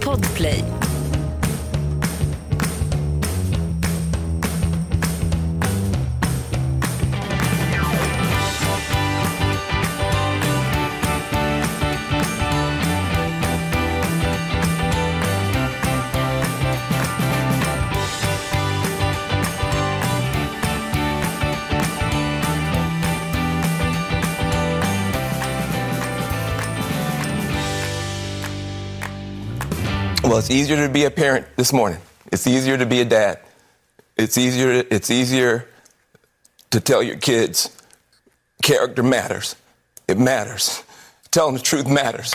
Podplay. Well, it's easier to be a parent this morning. It's easier to be a dad. It's easier. It's easier to tell your kids character matters. It matters. Telling the truth matters.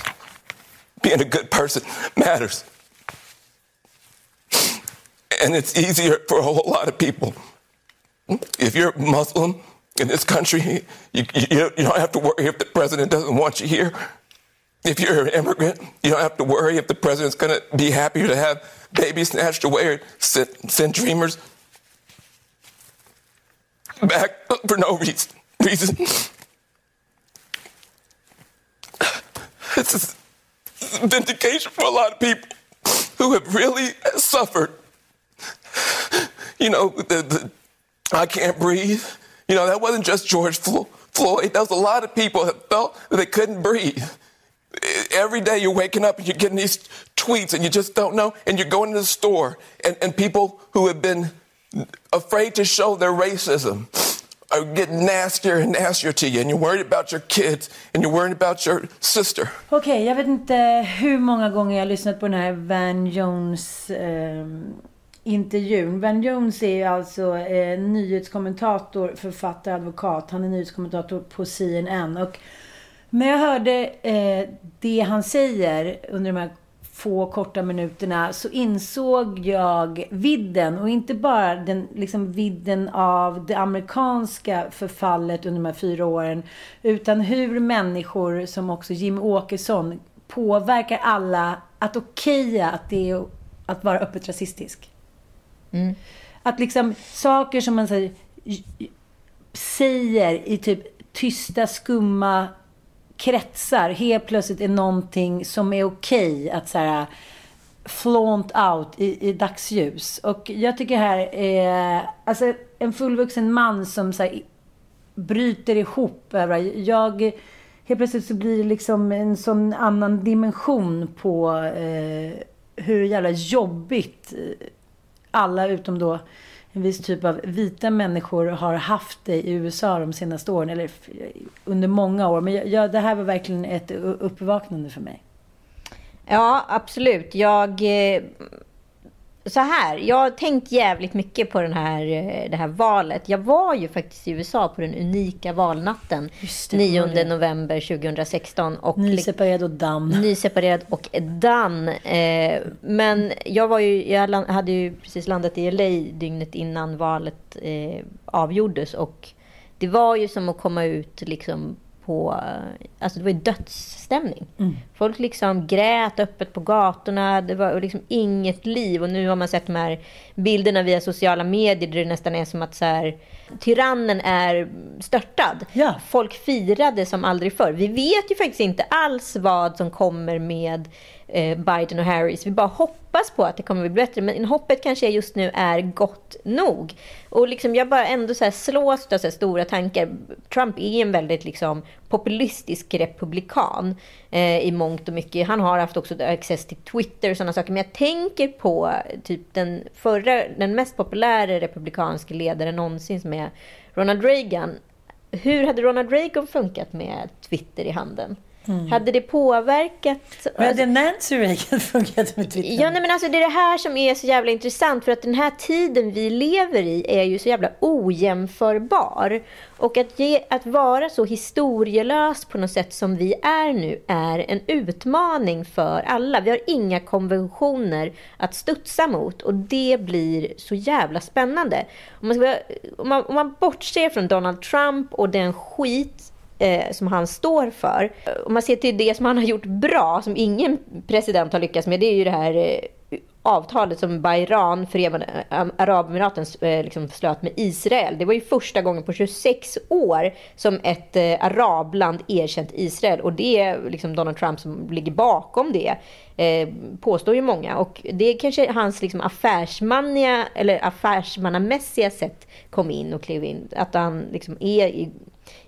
Being a good person matters. And it's easier for a whole lot of people. If you're Muslim in this country, you, you, you don't have to worry if the president doesn't want you here. If you're an immigrant, you don't have to worry if the president's going to be happier to have babies snatched away or send, send dreamers back for no reason. reason. This is vindication for a lot of people who have really suffered. You know, the, the I can't breathe. You know, that wasn't just George Floyd. That was a lot of people that felt that they couldn't breathe every day you're waking up and you're getting these tweets and you just don't know and you're going to the store and, and people who have been afraid to show their racism are getting nastier and nastier to you and you're worried about your kids and you're worried about your sister. Okej, okay, jag vet inte hur många gånger jag har lyssnat på den här Van Jones eh, intervjun. Van Jones är alltså eh, nyhetskommentator, författare, advokat. Han är nyhetskommentator på CNN och men jag hörde eh, det han säger under de här få korta minuterna så insåg jag vidden och inte bara den liksom vidden av det amerikanska förfallet under de här fyra åren utan hur människor som också Jim Åkesson påverkar alla att okeja att det är att vara öppet rasistisk. Mm. Att liksom saker som man säger, säger i typ tysta, skumma kretsar helt plötsligt är någonting som är okej okay att så här flaunt out i, i dagsljus. Och jag tycker här är, alltså en fullvuxen man som så här, bryter ihop jag, helt plötsligt så blir det liksom en sån annan dimension på eh, hur jävla jobbigt eh, alla utom då en viss typ av vita människor har haft det i USA de senaste åren, eller under många år. Men jag, det här var verkligen ett uppvaknande för mig. Ja, absolut. Jag eh, så här, jag har tänkt jävligt mycket på den här, eh, det här valet. Jag var ju faktiskt i USA på den unika valnatten. Det, 9 november 2016. Och nyseparerad och damm. Nyseparerad och. Eh, men jag, var ju, jag hade ju precis landat i LA dygnet innan valet eh, avgjordes. Och det var ju som att komma ut liksom på... Alltså det var ju dödsstämning. Mm. Folk liksom grät öppet på gatorna. Det var liksom inget liv. Och nu har man sett de här bilderna via sociala medier där det nästan är som att så här, tyrannen är störtad. Ja. Folk firade som aldrig förr. Vi vet ju faktiskt inte alls vad som kommer med Eh, Biden och Harris. Vi bara hoppas på att det kommer att bli bättre. Men hoppet kanske just nu är gott nog. Och liksom jag bara ändå så här slås av så stora tankar. Trump är en väldigt liksom populistisk republikan eh, i mångt och mycket. Han har haft också access till Twitter och sådana saker. Men jag tänker på eh, typ den förra, den mest populära republikanska ledaren någonsin som är Ronald Reagan. Hur hade Ronald Reagan funkat med Twitter i handen? Hade det påverkat... Men hade Nancy Reagan funkat med Twitter? Ja, nej, men alltså det är det här som är så jävla intressant. För att den här tiden vi lever i är ju så jävla ojämförbar. Och att, ge, att vara så historielös på något sätt som vi är nu är en utmaning för alla. Vi har inga konventioner att studsa mot och det blir så jävla spännande. Om man, ska, om man, om man bortser från Donald Trump och den skit eh, som han står för. Om man ser till det som han har gjort bra, som ingen president har lyckats med, det är ju det här eh, avtalet som Bayran, Förenade Arabemiraten, eh, liksom slöt med Israel. Det var ju första gången på 26 år som ett eh, arabland erkänt Israel. Och det är liksom Donald Trump som ligger bakom det, eh, påstår ju många. Och det är kanske hans liksom affärsmanniga, eller affärsmannamässiga sätt kom in och klev in. Att han liksom är i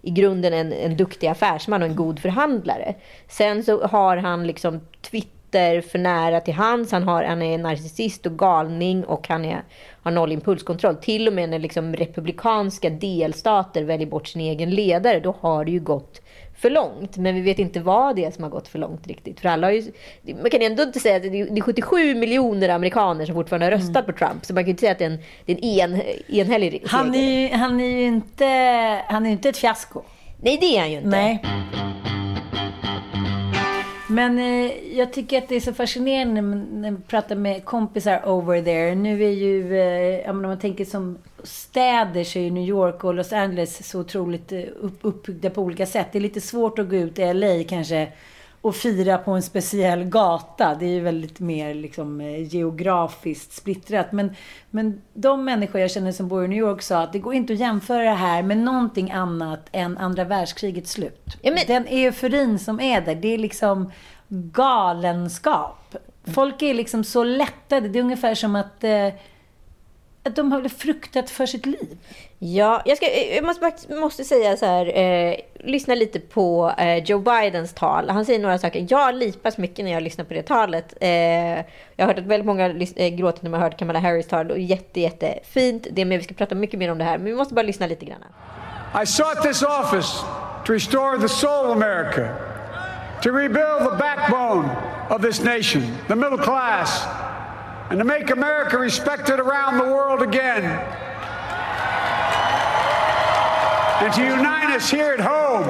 i grunden en, en duktig affärsman och en god förhandlare. Sen så har han liksom Twitter för nära till hands. Han, har, han är narcissist och galning och han är, har noll impulskontroll. Till och med när liksom republikanska delstater väljer bort sin egen ledare, då har det ju gått för långt. Men vi vet inte vad det är som har gått för långt riktigt. För alla har ju, man kan ändå inte säga att det är 77 miljoner amerikaner som fortfarande har röstat mm. på Trump. Så man kan inte säga att det är en, det är en en, enhällig seger. Han är, ju, han är ju inte, han är inte ett fiasko. Nej, det är han ju inte. Nej. Men eh, jag tycker att det är så fascinerande när man pratar med kompisar over there. Nu är ju, eh, om man tänker som städer så är New York och Los Angeles så otroligt eh, upp, uppbyggda på olika sätt. Det är lite svårt att gå ut i LA kanske och fira på en speciell gata. Det är ju väldigt mer liksom, eh, geografiskt splittrat. Men, men de människor jag känner som bor i New York sa att det går inte att jämföra det här med någonting annat än andra världskrigets slut. Ja, men... Den euforin som är där, det är liksom galenskap. Folk är liksom så lättade. Det är ungefär som att eh, att de har fruktat för sitt liv. Ja, jag, ska, jag måste, måste säga så här, eh, lyssna lite på eh, Joe Bidens tal. Han säger några saker. Jag lipas mycket när jag lyssnar på det talet. Eh, jag har hört att väldigt många eh, gråter när man har hört Kamala Harris tal. Och jätte, jättefint. Det med, vi ska prata mycket mer om det här, men vi måste bara lyssna lite grann. I sought this office to restore the soul of America, to rebuild the backbone of this nation, the middle class, and to make America respected around the world again. And to unite us here at home.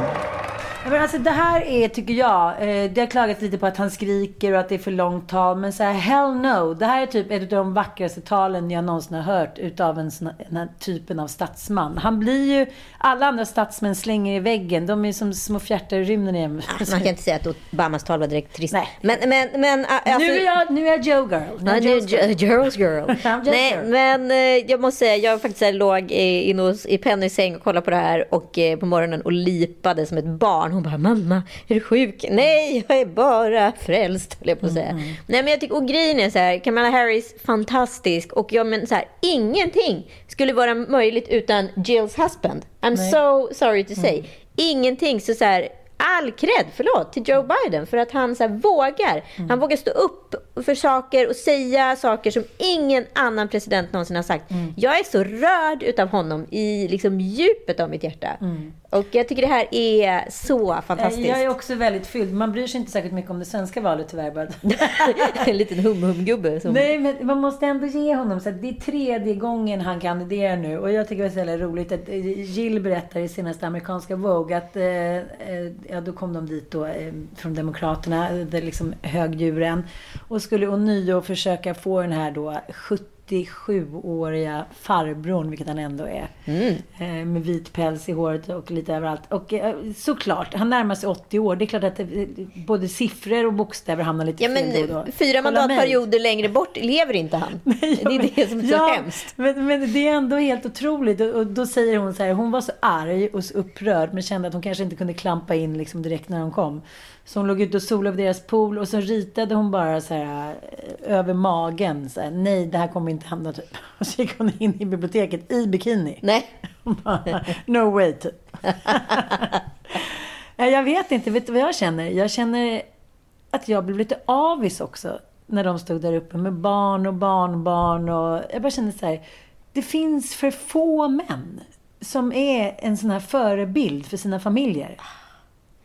Men alltså det här är, tycker jag, eh, det har klagats lite på att han skriker och att det är för långt tal. Men så här, hell no. Det här är typ ett av de vackraste talen jag någonsin har hört utav en sån, den här typen av statsman. Han blir ju, alla andra statsmän slänger i väggen. De är som små fjärtar i rymden igen. Alltså, man kan inte säga att Obamas tal var direkt trist. Nej. Men, men, men alltså, nu, är jag, nu är jag Joe Girl. Nu är Joe's girl. Joe's girl. Nej, girl. men eh, jag måste säga, jag faktiskt låg inne i Pennys säng och kollade på det här och eh, på morgonen och lipade som ett barn hon bara, mamma, är du sjuk? Nej, jag är bara frälst, höll jag på att säga. Mm. Nej, men jag tycker, och grejen är så här, Kamala Harris, fantastisk. Och jag men så här, ingenting skulle vara möjligt utan Jills husband. I'm Nej. so sorry to say. Mm. Ingenting. Så, så här, all cred, förlåt, till Joe Biden för att han så här, vågar. Mm. Han vågar stå upp för saker och säga saker som ingen annan president någonsin har sagt. Mm. Jag är så rörd utav honom i liksom, djupet av mitt hjärta. Mm. Och jag tycker det här är så fantastiskt. Jag är också väldigt fylld. Man bryr sig inte särskilt mycket om det svenska valet tyvärr. Bara. en liten hum-hum-gubbe. Som... Nej, men man måste ändå ge honom. Så det är tredje gången han kandiderar nu. Och jag tycker det är så roligt att eh, Jill berättar i senaste amerikanska Vogue att eh, eh, ja, då kom de dit då eh, från Demokraterna, det liksom högdjuren. Och skulle ånyo försöka få den här då 70 87-åriga farbrorn, vilket han ändå är. Mm. Eh, med vit päls i håret och lite överallt. Och eh, såklart, han närmar sig 80 år. Det är klart att både siffror och bokstäver hamnar lite ja, fel då, då. Fyra mandatperioder längre bort lever inte han. Nej, ja, det är det som är så ja, hemskt. Men, men, det är ändå helt otroligt. Och, då säger hon så här, hon var så arg och så upprörd, men kände att hon kanske inte kunde klampa in liksom direkt när de kom. Så hon låg ute och solade vid deras pool och så ritade hon bara så här eh, över magen. Så här, Nej, det här kommer inte hända typ. Och så gick hon in i biblioteket i bikini. Nej. Bara, no way typ. jag vet inte, vet du vad jag känner? Jag känner att jag blev lite avis också. När de stod där uppe med barn och barnbarn. Och jag bara kände så här. Det finns för få män som är en sån här förebild för sina familjer.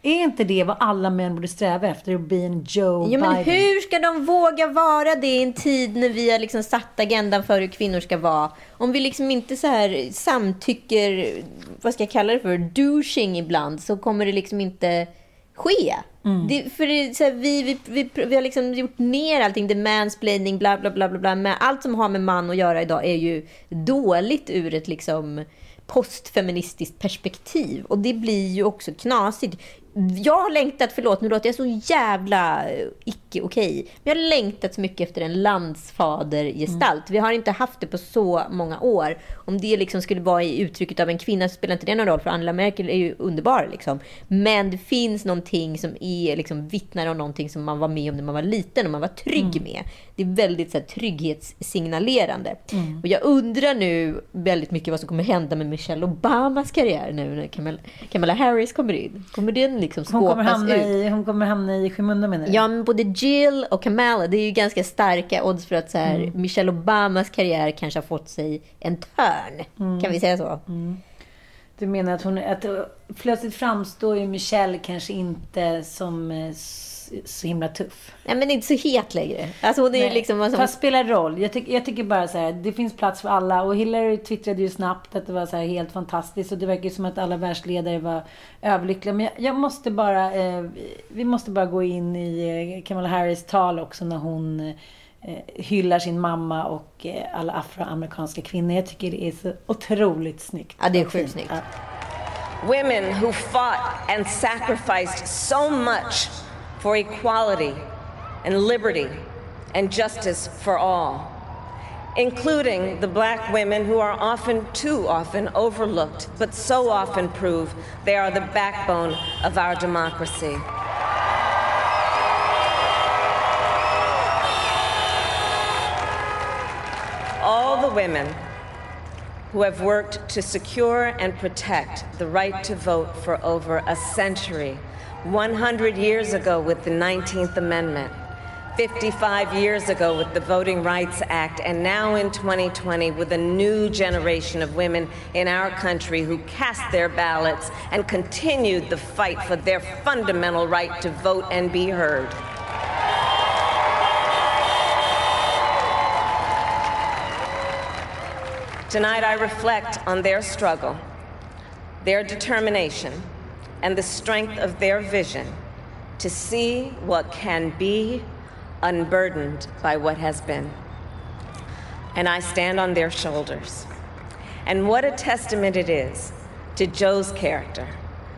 Är inte det vad alla män borde sträva efter? Att bli en Joe Ja, men Biden? hur ska de våga vara det i en tid när vi har liksom satt agendan för hur kvinnor ska vara? Om vi liksom inte så här samtycker, vad ska jag kalla det för, douching ibland, så kommer det liksom inte ske. Det, för det, är så här, vi, vi, vi, vi har liksom gjort ner allting, the mansplaining, bla bla bla bla. bla. Men allt som har med man att göra idag är ju dåligt ur ett liksom postfeministiskt perspektiv. Och det blir ju också knasigt. Jag har längtat, förlåt nu låter jag så jävla eh, icke okej, men jag har längtat så mycket efter en landsfadergestalt. Vi har inte haft det på så många år. Om det liksom skulle vara i uttrycket av en kvinna så spelar inte det någon roll, för Angela Merkel är ju underbar. Liksom. Men det finns någonting som är, liksom, vittnar om någonting som man var med om när man var liten och man var trygg med. Det är väldigt så här, trygghetssignalerande. Och jag undrar nu väldigt mycket vad som kommer hända med Michelle Obamas karriär nu när Kamala, Kamala Harris kommer in. Kommer den liksom hon, kommer hamna ut? i, hon kommer hamna i skymundan menar du? Ja, men både Jill och Kamala, det är ju ganska starka odds för att så här, Mm. Michelle Obamas karriär kanske har fått sig en törn. Mm. Kan vi säga så? Du menar att hon... Att, plötsligt framstår ju Michelle kanske inte som eh, så himla tuff. Nej, men inte så het längre. Alltså hon är ju Nej, liksom... Alltså, Fast spelar roll. Jag, tyck, jag tycker bara så här, det finns plats för alla. Och Hillary twittrade ju snabbt att det var så här helt fantastiskt. Och det verkar ju som att alla världsledare var överlyckliga. Men jag, jag måste bara, eh, vi måste bara gå in i eh, Kamala Harris tal också när hon eh, hyllar sin mamma och eh, alla afroamerikanska kvinnor. Jag tycker det är så otroligt snyggt. Ja, det är sjukt snyggt. Ja. Women who fought and sacrificed so much for equality and liberty and justice for all, including the black women who are often, too often, overlooked, but so often prove they are the backbone of our democracy. all the women who have worked to secure and protect the right to vote for over a century 100 years ago with the 19th Amendment, 55 years ago with the Voting Rights Act, and now in 2020 with a new generation of women in our country who cast their ballots and continued the fight for their fundamental right to vote and be heard. Tonight, I reflect on their struggle, their determination, and the strength of their vision to see what can be unburdened by what has been. And I stand on their shoulders. And what a testament it is to Joe's character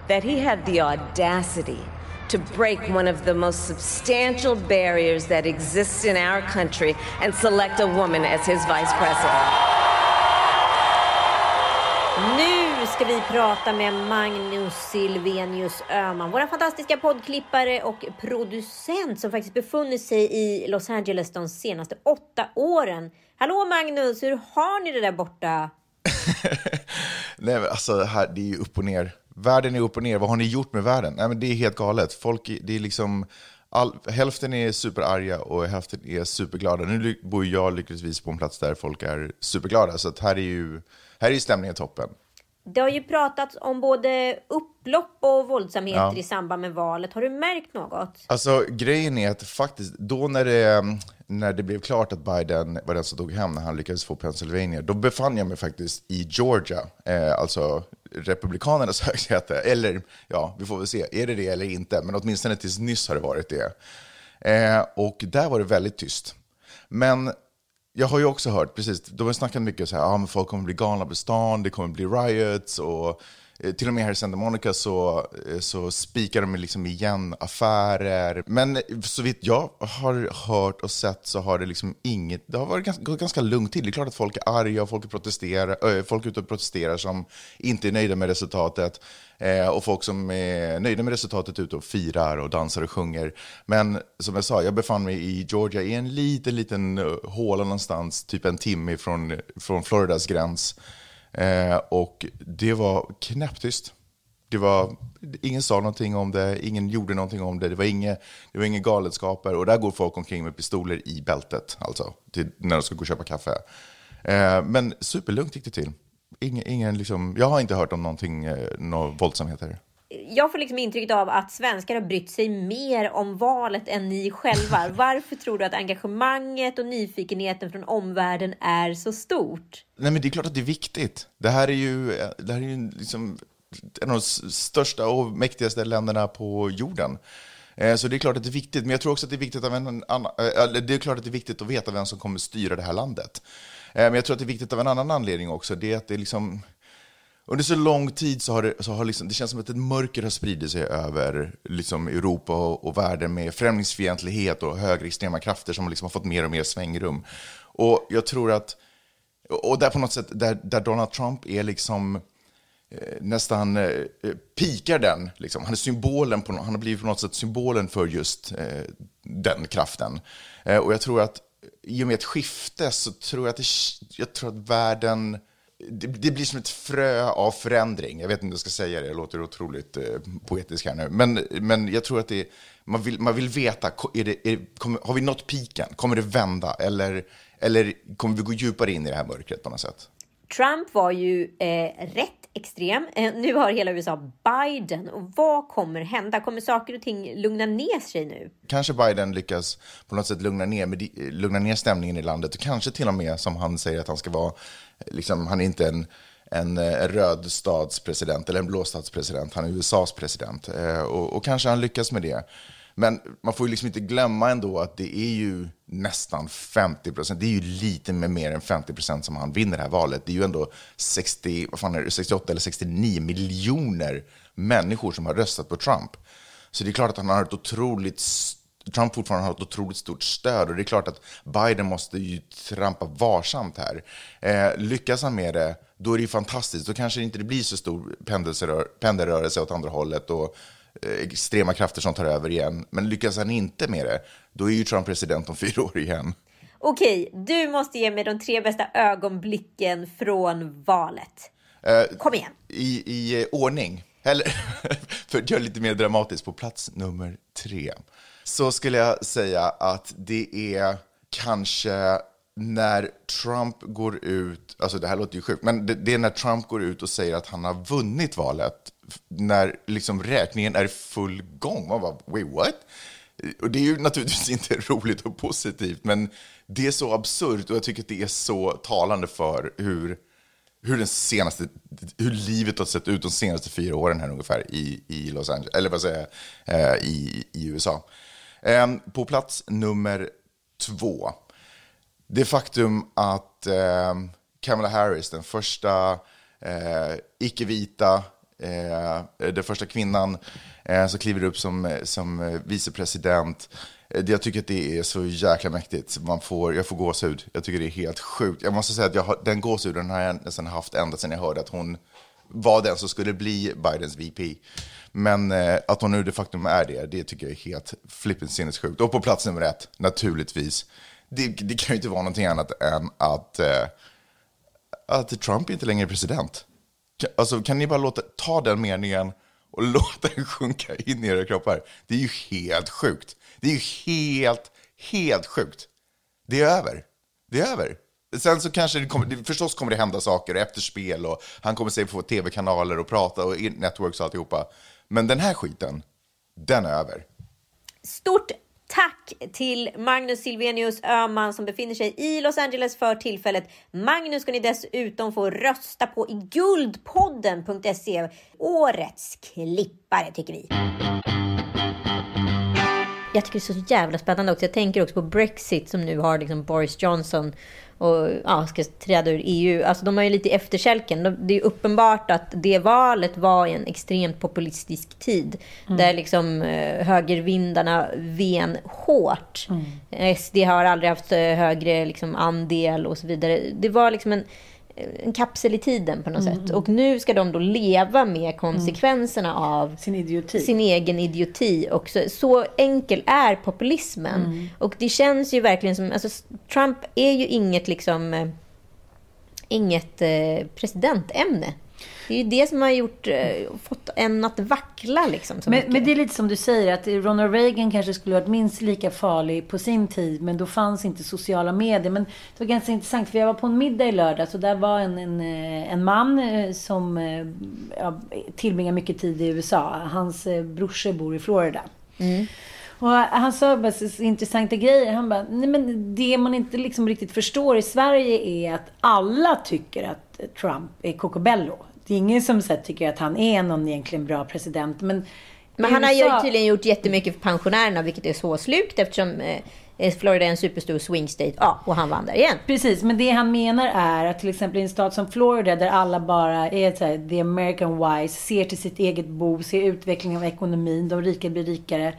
that he had the audacity to break one of the most substantial barriers that exists in our country and select a woman as his vice president. Nu ska vi prata med Magnus Silvenius Öhman, vår fantastiska poddklippare och producent som faktiskt befunnit sig i Los Angeles de senaste åtta åren. Hallå Magnus, hur har ni det där borta? Nej, men alltså här, det är ju upp och ner. Världen är upp och ner. Vad har ni gjort med världen? Nej, men det är helt galet. Folk, det är liksom, all, hälften är superarga och hälften är superglada. Nu bor jag lyckligtvis på en plats där folk är superglada, så att här är ju här är stämningen toppen. Det har ju pratats om både upplopp och våldsamheter Ja. i samband med valet. Har du märkt något? Alltså grejen är att faktiskt, då när det, när det blev klart att Biden var den som tog hem när han lyckades få Pennsylvania, då befann jag mig faktiskt i Georgia, eh, alltså Republikanernas högsäte. Eller ja, vi får väl se, är det det eller inte? Men åtminstone tills nyss har det varit det. Eh, och där var det väldigt tyst. Men jag har ju också hört, precis, de har snackat mycket så här, ah, men folk kommer bli galna på stan, det kommer bli riots och Eh, till och med här i Santa Monica så, eh, så spikar de liksom igen affärer. Men eh, så vitt jag har hört och sett så har det liksom inget, det har varit ganska, gått ganska lugnt till. Det är klart att folk är arga och folk är, protesterar, folk är ute och protesterar som inte är nöjda med resultatet. Och folk som är nöjda med resultatet är ute och firar och dansar och sjunger. Men som jag sa, jag befann mig i Georgia i en liten, liten håla någonstans, typ en timme från, från Floridas gräns. Eh, och det var knäpptyst. Det var, ingen sa någonting om det, ingen gjorde någonting om det, det var inga, det var inga galenskaper. Och där går folk omkring med pistoler i bältet, alltså, till, när de ska gå och köpa kaffe. Eh, men superlugnt gick det till. Ingen, ingen liksom, jag har inte hört om någonting, eh, några våldsamheter jag får liksom intrycket av att svenskar har brytt sig mer om valet än ni själva. Varför tror du att engagemanget och nyfikenheten från omvärlden är så stort? Nej, men det är klart att det är viktigt. Det här är ju, det här är ju liksom en av de största och mäktigaste länderna på jorden. Eh, så det är klart att det är viktigt, men jag tror också att det är viktigt, av en annan, eh, det är klart att det är viktigt att veta vem som kommer styra det här landet. Eh, men jag tror att det är viktigt av en annan anledning också, det är att det är liksom under så lång tid så har det, så har liksom, det känns som att ett mörker har spridit sig över liksom Europa och, och världen med främlingsfientlighet och högerextrema krafter som liksom har fått mer och mer svängrum. Och jag tror att, och där på något sätt, där, där Donald Trump är liksom eh, nästan eh, pikar den, liksom. han är symbolen, på, han har blivit på något sätt symbolen för just eh, den kraften. Eh, och jag tror att i och med ett skifte så tror jag att, det, jag tror att världen det, det, blir som ett frö av förändring. Jag vet inte hur jag ska säga det, jag låter otroligt eh, poetisk här nu. Men, men jag tror att det, man, vill, man vill veta, är det, är, kommer, har vi nått piken? Kommer det vända? Eller, eller kommer vi gå djupare in i det här mörkret på något sätt? Trump var ju eh, rätt extrem. Eh, nu har hela USA Biden. Och vad kommer hända? Kommer saker och ting lugna ner sig nu? Kanske Biden lyckas på något sätt lugna ner, lugna ner stämningen i landet och kanske till och med, som han säger att han ska vara, liksom, han är inte en, en, eh, röd stadspresident eller en blå stadspresident, han är USAs president. Eh, och, och kanske han lyckas med det. Men man får ju liksom inte glömma ändå att det är ju nästan 50 procent, det är ju lite med mer än 50 procent som han vinner det här valet. Det är ju ändå 60, vad fan är det, 68 eller 69 miljoner människor som har röstat på Trump. Så det är klart att han har ett otroligt Trump fortfarande har ett otroligt stort stöd och det är klart att Biden måste ju trampa varsamt här. Eh, lyckas han med det, då är det ju fantastiskt. Då kanske det inte blir så stor pendelrörelse åt andra hållet och Eh, extrema krafter som tar över igen. Men lyckas han inte med det, då är ju Trump president om fyra år igen. Okej, du måste ge mig de tre bästa ögonblicken från valet. Uh, Kom igen. I, i uh, ordning, eller för att göra lite mer dramatiskt, på plats nummer tre, så skulle jag säga att det är kanske när Trump går ut, alltså det här låter ju sjukt, men det, det, är när Trump går ut och säger att han har vunnit valet när liksom räkningen är full gång. Man bara, wait what? Och det är ju naturligtvis inte roligt och positivt, men det är så absurt och jag tycker att det är så talande för hur, hur, den senaste, hur livet har sett ut de senaste fyra åren här ungefär i, i Los Angeles, eller vad säger jag, eh, i, i USA. Eh, på plats nummer två, det faktum att eh, Kamala Harris, den första eh, icke-vita eh, den första kvinnan eh, som kliver upp som, som eh, vicepresident. Eh, jag tycker att det är så jäkla mäktigt. Man får, jag får gåshud. Jag tycker det är helt sjukt. Jag måste säga att jag har, den gåshuden har jag nästan haft ända sedan jag hörde att hon var den som skulle bli Bidens VP. Men eh, att hon nu de facto är det, det tycker jag är helt flippin' sinnessjukt. Och på plats nummer ett, naturligtvis. Det, det kan ju inte vara någonting annat än att, eh, att Trump inte längre är president. Alltså, kan ni bara låta, ta den meningen och låta den sjunka in i era kroppar? Det är ju helt sjukt. Det är ju helt, helt sjukt. Det är över. Det är över. Sen så kanske det kommer, förstås kommer det hända saker efter spel och han kommer säkert få tv-kanaler och prata och networks och alltihopa. Men den här skiten, den är över. Stort Tack till Magnus Silvenius Öhman som befinner sig i Los Angeles för tillfället. Magnus ska ni dessutom få rösta på i guldpodden.se. Årets klippare tycker vi. Jag tycker det är så jävla spännande också. Jag tänker också på Brexit som nu har liksom Boris Johnson och ja, ska träda ur EU. Alltså de har ju lite efterkälken. Det är uppenbart att det valet var i en extremt populistisk tid. Mm. Där liksom eh, högervindarna ven hårt. Mm. SD har aldrig haft eh, högre liksom, andel och så vidare. Det var liksom en en kapsel i tiden på något mm. sätt. Och nu ska de då leva med konsekvenserna mm. av sin, idioti. sin egen idioti. Och så, så enkel är populismen. Mm. Och det känns ju verkligen som... Alltså, Trump är ju inget liksom... Eh, inget eh, presidentämne. Det är ju det som har gjort, eh, fått en att vackla liksom. Men, men det är lite som du säger, att Ronald Reagan kanske skulle ha varit minst lika farlig på sin tid, men då fanns inte sociala medier. Men det var ganska intressant, för jag var på en middag i lördags och där var en, en, eh, en man eh, som ja, tillbringar mycket tid i USA. Hans brorsor bor i Florida. Och han sa bara så intressanta grejer. Han bara, nej men det man inte liksom riktigt förstår i Sverige är att alla tycker att Trump är Cocobello. Det är ingen som så tycker att han är någon egentligen bra president. Men, Men han har ju USA- tydligen gjort jättemycket för pensionärerna, vilket är så slukt eftersom eh, Florida är en superstor swing state. Ja, och han vann där igen. Precis, men det han menar är att till exempel i en stat som Florida där alla bara är så här, the American wise, ser till sitt eget bo, ser utvecklingen av ekonomin, de rika blir rikare.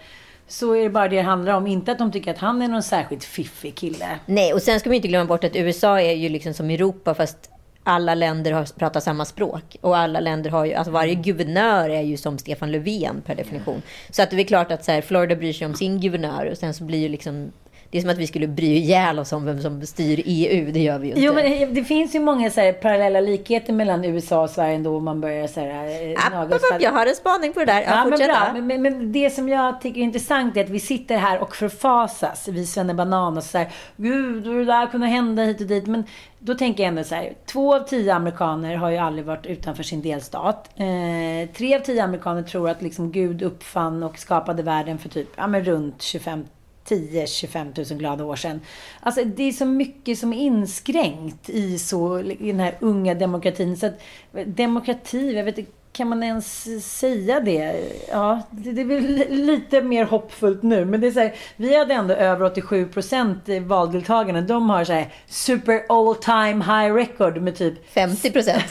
Så är det bara det det handlar om. Inte att de tycker att han är någon särskilt fiffig kille. Nej, och sen ska vi inte glömma bort att USA är ju liksom som Europa, fast alla länder har, pratar samma språk. Och alla länder har ju, alltså varje guvernör är ju som Stefan Löfven per definition. Så att det är klart att så här, Florida bryr sig om sin guvernör och sen så blir ju liksom det är som att vi skulle bry ihjäl oss om vem som styr EU. Det gör vi ju inte. Jo, men det finns ju många så här, parallella likheter mellan USA och Sverige ändå man börjar så här, eh, App, app, jag har en spaning på det där. Ja, Ja, men bra. Men, men, men det som jag tycker är intressant är att vi sitter här och förfasas, vi Banan och så här, gud, det där kunde hända hit och dit. Men då tänker jag ändå så här, två av tio amerikaner har ju aldrig varit utanför sin delstat. Eh, tre av tio amerikaner tror att liksom Gud uppfann och skapade världen för typ, ja men runt 25 10-25 000 glada år sedan. Alltså det är så mycket som är inskränkt i, så, i den här unga demokratin. Så att, demokrati, jag vet inte, kan man ens säga det? Ja, det, det är väl li- lite mer hoppfullt nu. Men det är så här, vi hade ändå över 87 procent valdeltagarna. De har så här super all time high record med typ 50 procent.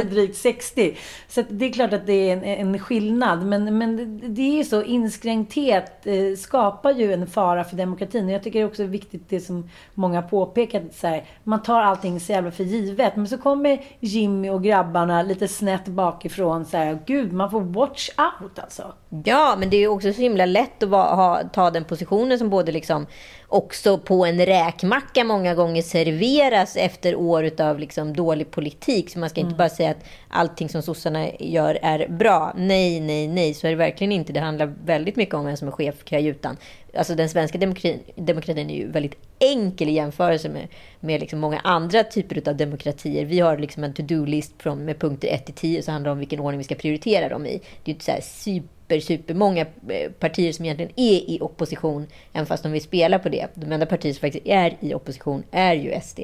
drygt 60. Så det är klart att det är en, en skillnad. Men, men det- det är ju så, inskränkthet eh, skapar ju en fara för demokratin. Och jag tycker det är också viktigt det som många påpekat. Så här, man tar allting så jävla för givet. Men så kommer Jimmy och grabbarna lite snett bakifrån. Så här, Gud, man får watch out alltså. Ja, men det är också så himla lätt att va, ha, ta den positionen som både liksom också på en räkmacka många gånger serveras efter år utav liksom dålig politik. Så man ska inte bara säga att allting som sossarna gör är bra. Nej, nej, nej, så är det verkligen inte. Det handlar väldigt mycket om vem som är chef för kajutan. Alltså den svenska demokratin, demokratin är ju väldigt enkel i jämförelse med, med liksom många andra typer av demokratier. Vi har liksom en to-do-list med punkter 1 till 10 så handlar det om vilken ordning vi ska prioritera dem i. Det är ju inte så här super, super många eh, partier som egentligen är i opposition, även fast de vill spela på det. De enda partier som faktiskt är i opposition är ju SD.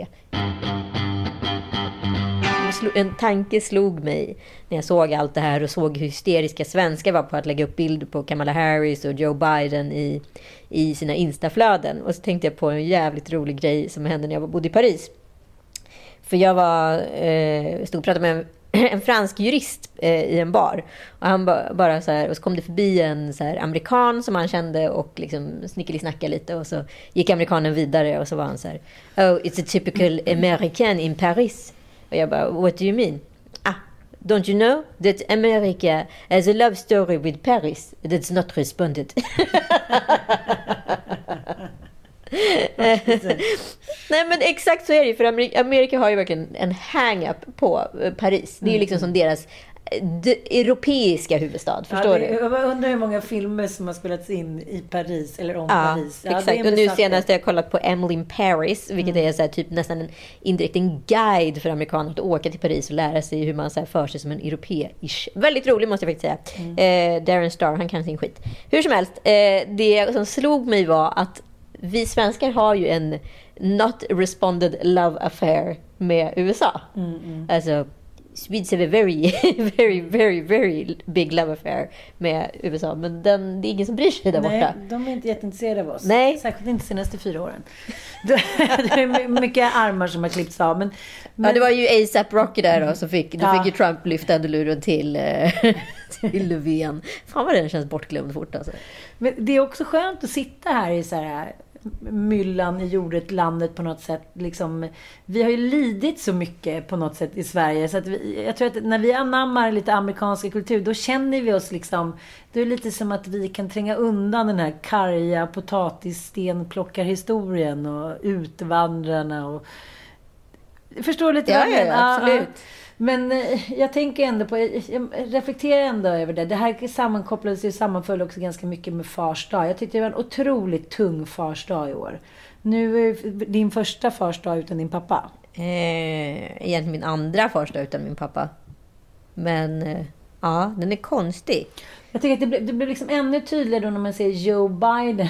En tanke slog mig när jag såg allt det här och såg hur hysteriska svenskar var på att lägga upp bilder på Kamala Harris och Joe Biden i, i sina instaflöden. Och så tänkte jag på en jävligt rolig grej som hände när jag bodde i Paris. För jag var, eh, stod och pratade med en, en fransk jurist eh, i en bar. Och, han ba, bara så här, och så kom det förbi en så här, amerikan som han kände och liksom snickelisnackade lite. Och så gick amerikanen vidare och så var han så här. Oh, it's a typical American in Paris. Och jag bara, what do you mean? Ah, don't you know that America has a love story with Paris that's not responded? Nej men exakt så är det ju, för Amerika, har ju verkligen en hang-up på eh, Paris. Det är ju liksom som deras europeiska huvudstad, förstår ja, det, du? Jag undrar hur många filmer som har spelats in i Paris eller om Ja, Paris. Ja, exakt. Och nu senast har jag kollat på Emily in Paris, vilket är så här, typ nästan en, indirekt en guide för amerikaner att åka till Paris och lära sig hur man så här, för sig som en europé-ish. Väldigt rolig måste jag faktiskt säga. Eh, Darren Star, han kan sin skit. Hur som helst, eh, det som slog mig var att vi svenskar har ju en not responded love affair med USA. Alltså, Swedes have a very, very, very, very big love affair med USA. Men den, det är ingen som bryr sig där Nej, borta. de är inte jätteintresserade av oss. Nej. Särskilt inte de senaste fyra åren. det är mycket armar som har klippts av. Men, men, Ja, det var ju ASAP Rocky där då, så fick, då Ja. fick ju Trump lyfta luren till, eh, till Löfven. Fan vad den känns bortglömd fort alltså. men det är också skönt att sitta här i så här myllan i jordet, landet på något sätt. Liksom, vi har ju lidit så mycket på något sätt i Sverige. Så att vi, jag tror att när vi anammar lite amerikanska kultur, då känner vi oss liksom... Det är lite som att vi kan tränga undan den här karga potatisstenplockarhistorien och utvandrarna och... Förstår du lite Ja, vad jag ja, menar? ja, absolut. Men eh, jag tänker ändå på, jag reflekterar ändå över det. Det här sammankopplades ju sammanföll också ganska mycket med fars dag. Jag tyckte det var en otroligt tung fars dag i år. Nu är din första fars dag utan din pappa. Eh, egentligen min andra fars dag utan min pappa. Men eh, ja, den är konstig. Jag tycker att det blir, det blir liksom ännu tydligare då när man ser Joe Biden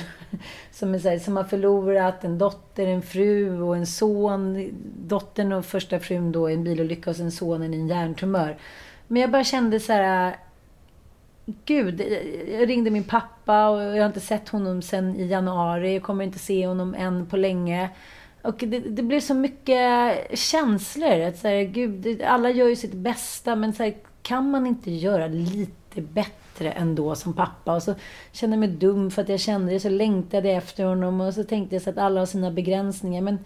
som, är så här, som har förlorat en dotter, en fru och en son. Dottern och första frun då i en bilolycka och sen sonen i en hjärntumör. Men jag bara kände så här... Gud, jag ringde min pappa och jag har inte sett honom sen i januari. Jag kommer inte se honom än på länge. Och det, det blev så mycket känslor. Att så här, gud, alla gör ju sitt bästa, men så här, kan man inte göra lite bättre ändå som pappa? Och så kände jag mig dum för att jag kände det, så längtade jag efter honom och så tänkte jag så att alla har sina begränsningar. Men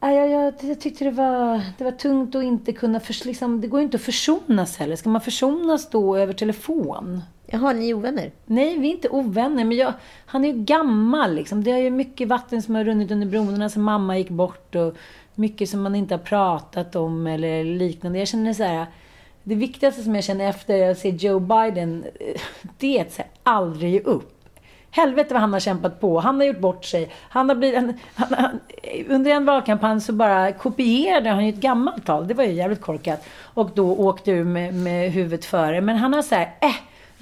nej, jag, jag, jag tyckte det var, det var tungt att inte kunna... För, liksom, det går ju inte att försonas heller. Ska man försonas då över telefon? Jaha, ni är ovänner? Nej, vi är inte ovänner. Men jag, han är ju gammal liksom. Det är ju mycket vatten som har runnit under broarna sen mamma gick bort. Och mycket som man inte har pratat om eller liknande. Jag känner så här det viktigaste som jag känner efter att se Joe Biden, eh, det är att aldrig ge upp. Helvete vad han har kämpat på. Han har gjort bort sig. Han har blivit, en, han, han, under en valkampanj så bara kopierade han ju ett gammalt tal. Det var ju jävligt korkat. Och då åkte ur med, med huvudet före. Men han har så här, äh,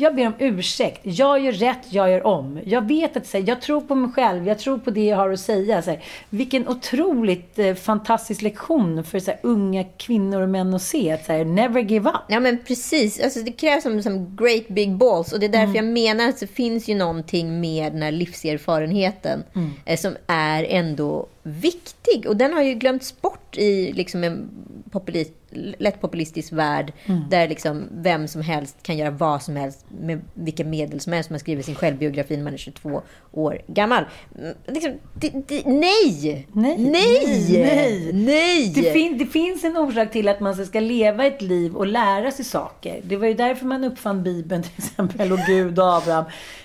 jag ber om ursäkt. Jag gör rätt, jag gör om. Jag vet att här, jag tror på mig själv, jag tror på det jag har att säga. Så här, vilken otroligt eh, fantastisk lektion för så här, unga kvinnor och män att se. Att, så never give up. Ja, men precis. Alltså, det krävs som, som great big balls. Och det är därför mm. jag menar att det finns ju någonting med den här livserfarenheten mm. eh, som är ändå viktig. Och den har ju glömts bort i liksom en populist, lätt populistisk värld mm. där liksom vem som helst kan göra vad som helst med vilka medel som helst. Man skriver sin självbiografi när man är 22 år gammal. Mm, liksom, det, det, nej! Nej! Nej! nej. nej. Det, fin det, finns en orsak till att man ska leva ett liv och lära sig saker. Det var ju därför man uppfann Bibeln till exempel och Gud och Abraham.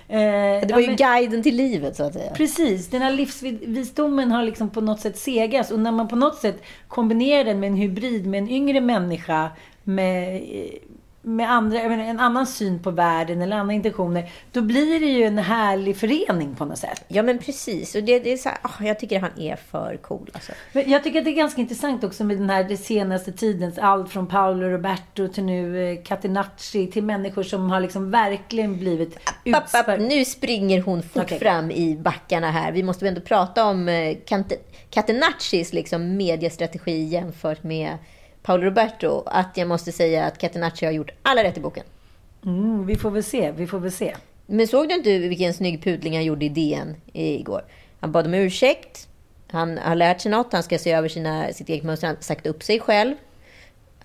Eh, det var ju men, guiden till livet så att säga. Precis. Den här livsvisdomen har liksom på något sätt segats. Och när man på något sätt kombinerar den med en hybrid med en yngre människa med med andra, menar, en annan syn på världen eller andra intentioner, då blir det ju en härlig förening på något sätt. Ja, men precis. Och det, det är så här, oh, jag tycker han är för cool. Alltså. Men jag tycker att det är ganska intressant också med den här det senaste tidens, allt från Paolo Roberto till nu eh, Catenacci, till människor som har liksom verkligen blivit utsparkade. Nu springer hon fort okay. fram i backarna här. Vi måste väl ändå prata om eh, Catenaccis liksom mediestrategi jämfört med Paolo Roberto att jag måste säga att Catenacci har gjort alla rätt i boken. Mm, vi får väl se, vi får väl se. Men såg du inte vilken snygg pudling han gjorde i DN igår? Han bad om ursäkt. Han har lärt sig något. Han ska se över sina, sitt eget mönster. Han har sagt upp sig själv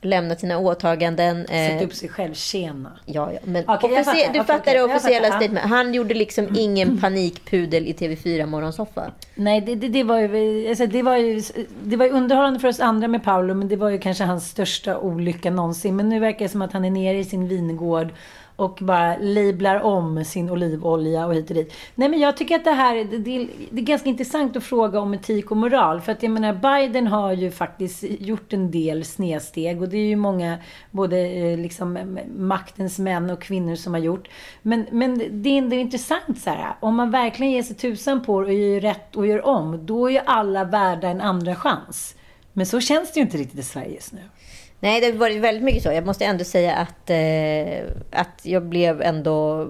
lämnat sina åtaganden. Eh, upp sig själv, tjena. Ja, ja. Men okay, fattar, du okay, fattar det officiella statementet. Han gjorde liksom ingen panikpudel i TV4 morgonsoffa. Nej, det, det, det, var ju, alltså, det, var ju, det var ju underhållande för oss andra med Paolo, men det var ju kanske hans största olycka någonsin. Men nu verkar det som att han är nere i sin vingård och bara lablar om sin olivolja och hit och dit. Nej, men jag tycker att det här det, det, det, är ganska intressant att fråga om etik och moral. För att jag menar, Biden har ju faktiskt gjort en del snedsteg och det är ju många, både eh, liksom maktens män och kvinnor som har gjort. Men, men det är ändå intressant så här, om man verkligen ger sig tusan på det och gör rätt och gör om, då är ju alla värda en andra chans. Men så känns det ju inte riktigt i Sverige just nu. Nej, det har varit väldigt mycket så. Jag måste ändå säga att, eh, att jag blev ändå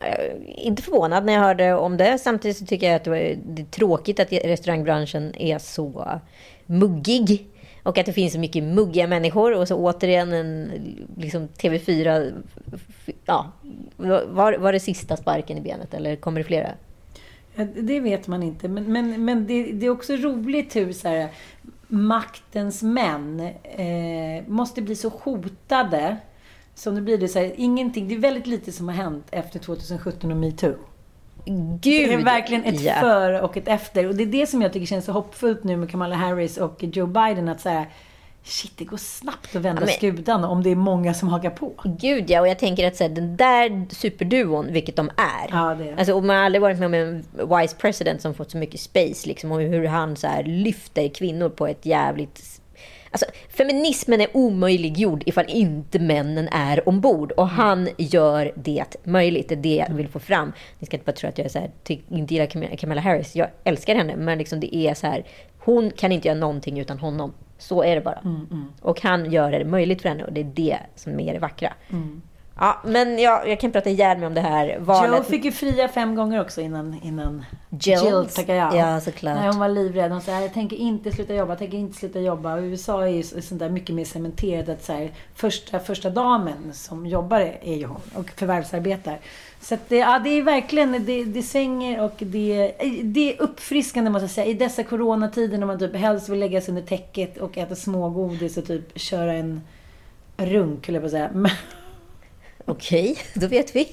eh, inte förvånad när jag hörde om det. Samtidigt så tycker jag att det, det är tråkigt att restaurangbranschen är så muggig. Och att det finns så mycket muggiga människor. Och så återigen en liksom TV4... Ja, var, var det sista sparken i benet eller kommer det flera? Ja, det vet man inte. Men, men, men det, det är också roligt hur så här, maktens män eh, måste bli så hotade. Som det blir det så här, ingenting, det är väldigt lite som har hänt efter 2017 och metoo. Gud, det är verkligen ett ja. före och ett efter. Och det är det som jag tycker känns så hoppfullt nu med Kamala Harris och Joe Biden. Att så shit, det går snabbt att vända ja, men, skutan om det är många som hakar på. Gud ja, och jag tänker att så här, den där superduon, vilket de är. Ja, det är. Alltså, och man har aldrig varit med om en vice president som fått så mycket space. Liksom, och hur han så här, lyfter kvinnor på ett jävligt... Alltså, feminismen är omöjliggjord ifall inte männen är ombord. Och han gör det möjligt. Det är det jag vill få fram. Ni ska inte bara tro att jag är så här, inte gillar Kamala Harris. Jag älskar henne. Men liksom det är så här, hon kan inte göra någonting utan honom. Så är det bara. Och han gör det möjligt för henne och det är det som är det vackra. Ja, men jag, jag kan prata ihjäl mig om det här valet. Joe fick ju fria fem gånger också innan, innan Jill. Jill tackade ja. Ja, såklart. Nej, hon var livrädd. Hon sa, jag tänker inte sluta jobba, jag tänker inte sluta jobba. Och USA är ju så- sånt där mycket mer cementerat att så här, första, första damen som jobbar är ju hon och förvärvsarbetar. Så att det, ja, det är verkligen, det, det svänger och det, det är uppfriskande måste jag säga. I dessa coronatider när man typ helst vill lägga sig under täcket och äta smågodis och typ köra en runk, höll jag på att säga. Okej, Okej, då vet vi.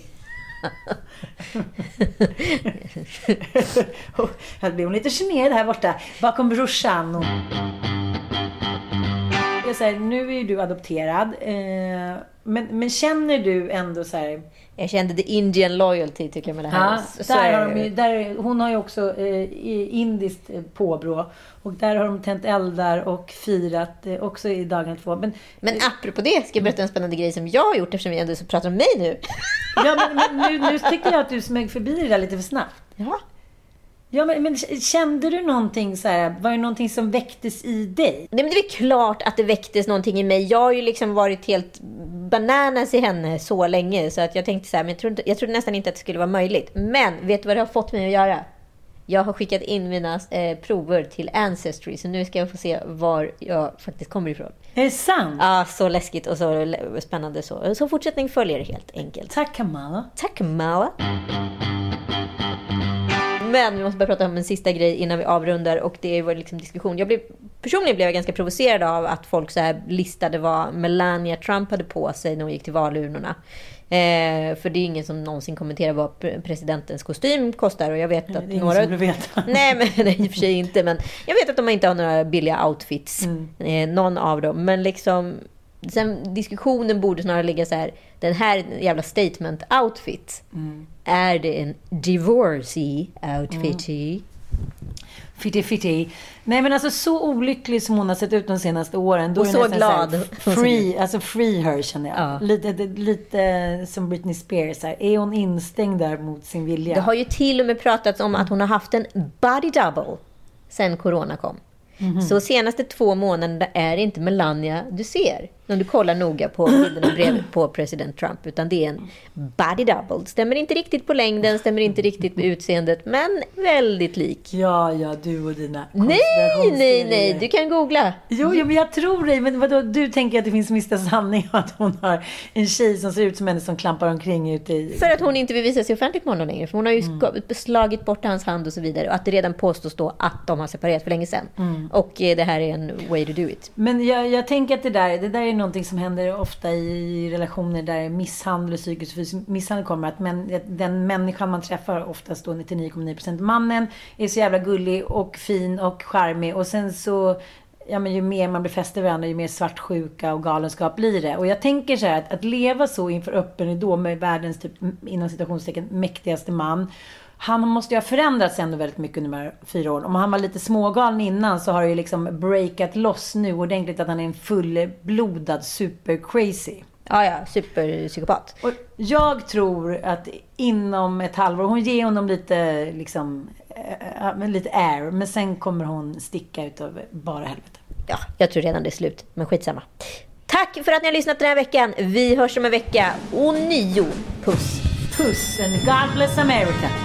Jag blev lite generad här borta bakom brorsan. Och... Jag säger, nu är ju du adopterad. Eh, men, men känner du ändå så här... Jag kände the Indian loyalty till Kamala Ja, Harris. Så där är har de det. ju, där, hon har ju också eh, indiskt eh, påbrå. Och där har de tänt eldar och firat eh, också i dagarna två. Men, Men apropå det, ska jag berätta en spännande grej som jag har gjort eftersom vi ändå så pratar om mig nu. ja, men, men nu, nu tycker jag att du smög förbi det där lite för snabbt. Ja. Ja, men, men kände du någonting så här, var det någonting som väcktes i dig? Nej, men det är klart att det väcktes någonting i mig. Jag har ju liksom varit helt bananas i henne så länge så att jag tänkte så här, men jag trodde, jag trodde nästan inte att det skulle vara möjligt. Men vet du vad det har fått mig att göra? Jag har skickat in mina eh, prover till Ancestry, så nu ska jag få se var jag faktiskt kommer ifrån. Är det sant? Ja, så läskigt och så spännande så. Så fortsättning följer helt enkelt. Tack Kamala. Tack Mala. Men vi måste börja prata om en sista grej innan vi avrundar och det var liksom diskussion. Jag blev, personligen blev jag ganska provocerad av att folk så här listade vad Melania Trump hade på sig när hon gick till valurnorna. Eh, för det är ingen som någonsin kommenterar vad pre- presidentens kostym kostar och jag vet Det är att några... som vill veta. Nej, men nej, i och för sig inte. Men jag vet att de inte har några billiga outfits. Mm. Eh, någon av dem. Men liksom... Sen, diskussionen borde snarare ligga så här. Den här jävla statement outfit. Mm. Är det en divorcee outfit? Mm. Fitti fitti. Nej men alltså så olycklig som hon har sett ut de senaste åren. Då Och är så glad. Så free, alltså free her känner jag. Ja. Lite, lite som Britney Spears. Här. Är hon instängd där mot sin vilja? Det har ju till och med pratats om att hon har haft en body double sen corona kom. Mhm. Så senaste två månaderna är det inte Melania du ser. När du kollar noga på bilderna bredvid på president Trump. Utan det är en body double. Stämmer inte riktigt på längden, stämmer inte riktigt med utseendet. Men väldigt lik. Ja, ja, du och dina Nej, nej, nej. Du kan googla. Jo, jo, men jag tror dig. Men vadå, du tänker att det finns minsta sanning om att hon har en tjej som ser ut som henne som klampar omkring ute i... För att hon inte vill visa sig offentligt med honom längre. För hon har ju ska- slagit bort hans hand och så vidare. Och att det redan påstås då att de har separerat för länge sedan. Och eh, det här är en way to do it. Men jag, jag tänker att det där, det där är någonting som händer ofta i relationer där misshandel och psykisk misshandel kommer. Att men, den människan man träffar, oftast då 99,9% mannen, är så jävla gullig och fin och charmig. Och sen så, ja men ju mer man befäster varandra, ju mer svartsjuka och galenskap blir det. Och jag tänker så här att, att leva så inför öppen ridå med världens, typ, inom citationstecken, mäktigaste man. Han måste ju ha förändrats ändå väldigt mycket under de här fyra åren. Om han var lite smågalen innan så har det ju liksom breakat loss nu ordentligt att han är en fullblodad super crazy. Ja, ja, superpsykopat. Och jag tror att inom ett halvår, hon ger honom lite liksom, äh, men lite air. Men sen kommer hon sticka utav bara helvete. Ja, jag tror redan det är slut, men skitsamma. Tack för att ni har lyssnat den här veckan. Vi hörs om en vecka. Och nio. Puss. Puss and God bless America.